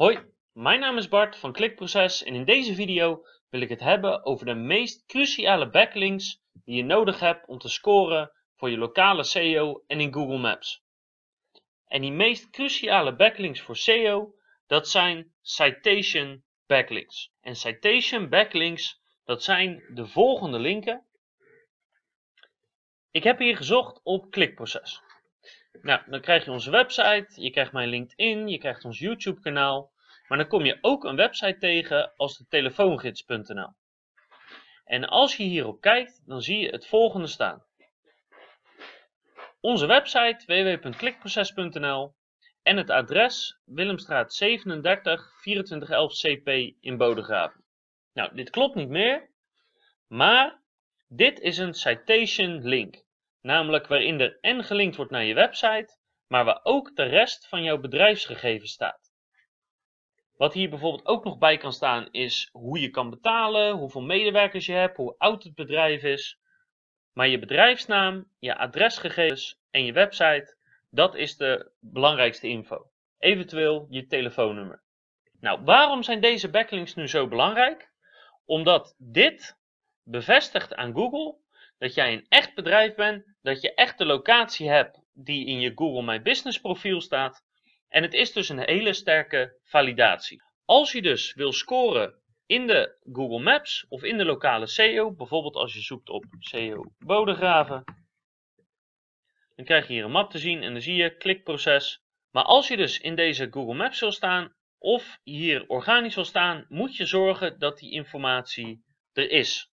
Hoi, mijn naam is Bart van Klikproces en in deze video wil ik het hebben over de meest cruciale backlinks die je nodig hebt om te scoren voor je lokale SEO en in Google Maps. En die meest cruciale backlinks voor SEO, dat zijn citation backlinks. En citation backlinks, dat zijn de volgende linken. Ik heb hier gezocht op Klikproces. Nou, dan krijg je onze website, je krijgt mijn LinkedIn, je krijgt ons YouTube kanaal. Maar dan kom je ook een website tegen als telefoongids.nl. En als je hierop kijkt, dan zie je het volgende staan. Onze website www.klikproces.nl en het adres Willemstraat 37 2411 CP in Bodegraven. Nou, dit klopt niet meer, maar dit is een citation link namelijk waarin er en gelinkt wordt naar je website, maar waar ook de rest van jouw bedrijfsgegevens staat. Wat hier bijvoorbeeld ook nog bij kan staan is hoe je kan betalen, hoeveel medewerkers je hebt, hoe oud het bedrijf is. Maar je bedrijfsnaam, je adresgegevens en je website, dat is de belangrijkste info. Eventueel je telefoonnummer. Nou, waarom zijn deze backlinks nu zo belangrijk? Omdat dit bevestigt aan Google dat jij een echt bedrijf bent, dat je echt de locatie hebt die in je Google My Business profiel staat. En het is dus een hele sterke validatie. Als je dus wil scoren in de Google Maps of in de lokale SEO, bijvoorbeeld als je zoekt op SEO Bodegraven, dan krijg je hier een map te zien en dan zie je klikproces. Maar als je dus in deze Google Maps wil staan of hier organisch wil staan, moet je zorgen dat die informatie er is.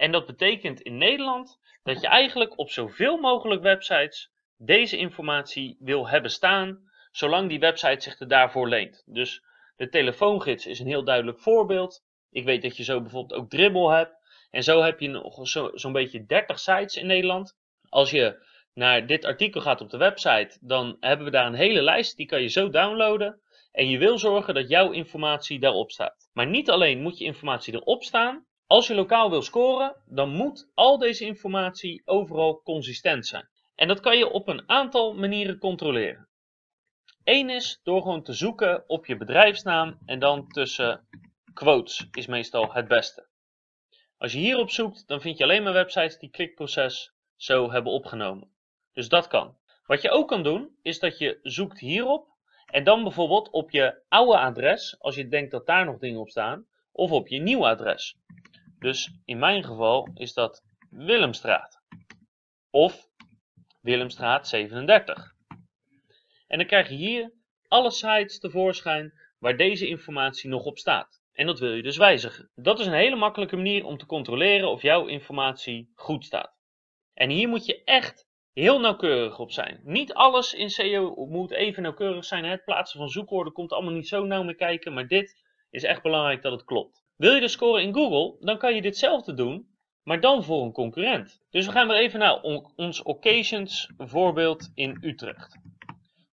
En dat betekent in Nederland dat je eigenlijk op zoveel mogelijk websites deze informatie wil hebben staan, zolang die website zich er daarvoor leent. Dus de telefoongids is een heel duidelijk voorbeeld. Ik weet dat je zo bijvoorbeeld ook Dribbble hebt. En zo heb je nog zo'n zo beetje 30 sites in Nederland. Als je naar dit artikel gaat op de website, dan hebben we daar een hele lijst. Die kan je zo downloaden. En je wil zorgen dat jouw informatie daarop staat. Maar niet alleen moet je informatie erop staan, als je lokaal wil scoren, dan moet al deze informatie overal consistent zijn. En dat kan je op een aantal manieren controleren. Eén is door gewoon te zoeken op je bedrijfsnaam en dan tussen quotes is meestal het beste. Als je hierop zoekt, dan vind je alleen maar websites die klikproces zo hebben opgenomen. Dus dat kan. Wat je ook kan doen, is dat je zoekt hierop en dan bijvoorbeeld op je oude adres, als je denkt dat daar nog dingen op staan, of op je nieuwe adres. Dus in mijn geval is dat Willemstraat. Of Willemstraat 37. En dan krijg je hier alle sites tevoorschijn waar deze informatie nog op staat. En dat wil je dus wijzigen. Dat is een hele makkelijke manier om te controleren of jouw informatie goed staat. En hier moet je echt heel nauwkeurig op zijn. Niet alles in SEO moet even nauwkeurig zijn. Het plaatsen van zoekwoorden komt allemaal niet zo nauw mee kijken. Maar dit is echt belangrijk dat het klopt. Wil je de score in Google, dan kan je ditzelfde doen, maar dan voor een concurrent. Dus we gaan weer even naar ons occasions voorbeeld in Utrecht.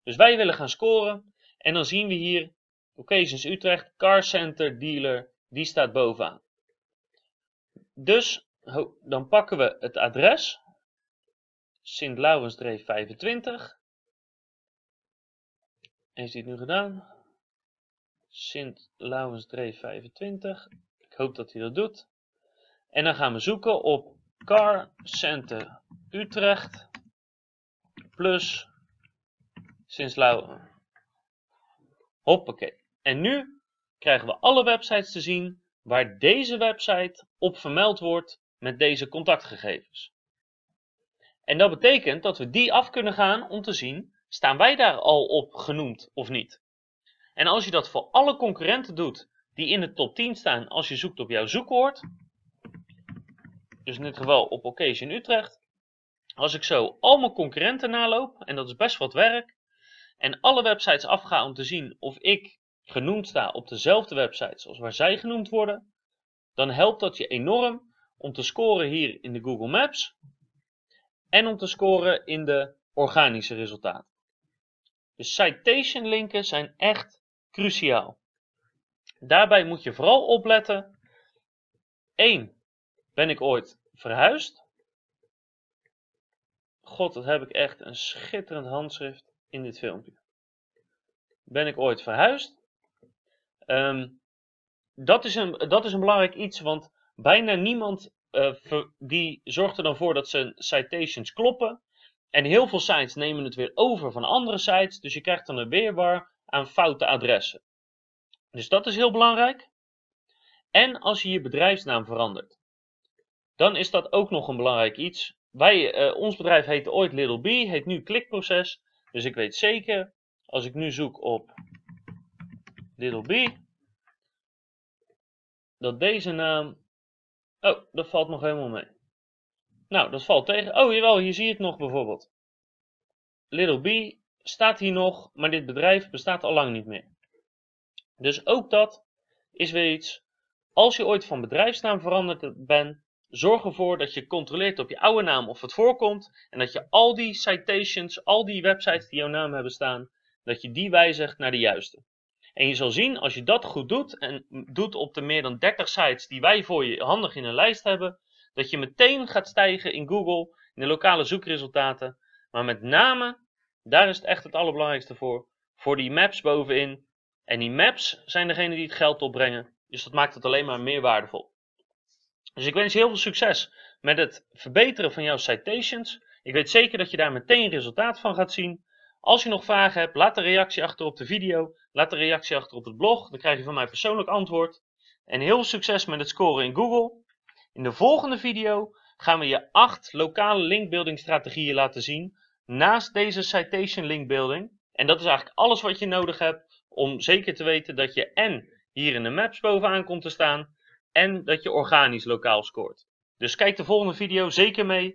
Dus wij willen gaan scoren en dan zien we hier occasions Utrecht, car center dealer, die staat bovenaan. Dus dan pakken we het adres, Sint Laurensdreef 25. Heeft hij het nu gedaan? Sint Laurensdreef 25. Ik hoop dat hij dat doet. En dan gaan we zoeken op Car Center Utrecht plus Sint Laurens. Hoppakee. En nu krijgen we alle websites te zien waar deze website op vermeld wordt met deze contactgegevens. En dat betekent dat we die af kunnen gaan om te zien, staan wij daar al op genoemd of niet. En als je dat voor alle concurrenten doet die in de top 10 staan als je zoekt op jouw zoekwoord, dus in dit geval op Occasion Utrecht, als ik zo al mijn concurrenten naloop, en dat is best wat werk, en alle websites afga om te zien of ik genoemd sta op dezelfde websites als waar zij genoemd worden, dan helpt dat je enorm om te scoren hier in de Google Maps en om te scoren in de organische resultaten. Dus citation linken zijn echt cruciaal. Daarbij moet je vooral opletten. 1. Ben ik ooit verhuisd? God, dat heb ik echt een schitterend handschrift in dit filmpje. Ben ik ooit verhuisd? Ehm, dat, is een, dat is een belangrijk iets, want bijna niemand uh, die zorgt er dan voor dat zijn citations kloppen. En heel veel sites nemen het weer over van andere sites, dus je krijgt dan een weerwar aan foute adressen. Dus dat is heel belangrijk. En als je je bedrijfsnaam verandert, dan is dat ook nog een belangrijk iets. Wij, uh, ons bedrijf heette ooit Little B, heet nu Klikproces. Dus ik weet zeker, als ik nu zoek op Little B, dat deze naam... Oh, dat valt nog helemaal mee. Nou, dat valt tegen. Oh, jawel, hier zie je het nog bijvoorbeeld. Little B staat hier nog, maar dit bedrijf bestaat al lang niet meer. Dus ook dat is weer iets. Als je ooit van bedrijfsnaam veranderd bent, zorg ervoor dat je controleert op je oude naam of het voorkomt. En dat je al die citations, al die websites die jouw naam hebben staan, dat je die wijzigt naar de juiste. En je zal zien, als je dat goed doet, en doet op de meer dan 30 sites die wij voor je handig in een lijst hebben, dat je meteen gaat stijgen in Google, in de lokale zoekresultaten. Maar met name, daar is het echt het allerbelangrijkste voor, voor die maps bovenin. En die maps zijn degene die het geld opbrengen, dus dat maakt het alleen maar meer waardevol. Dus ik wens je heel veel succes met het verbeteren van jouw citations. Ik weet zeker dat je daar meteen resultaat van gaat zien. Als je nog vragen hebt, laat een reactie achter op de video. Laat een reactie achter op het blog. Dan krijg je van mij persoonlijk antwoord. En heel veel succes met het scoren in Google. In de volgende video gaan we je 8 lokale linkbuilding strategieën laten zien. Naast deze citation linkbuilding. En dat is eigenlijk alles wat je nodig hebt om zeker te weten dat je en hier in de maps bovenaan komt te staan. En dat je organisch lokaal scoort. Dus kijk de volgende video zeker mee.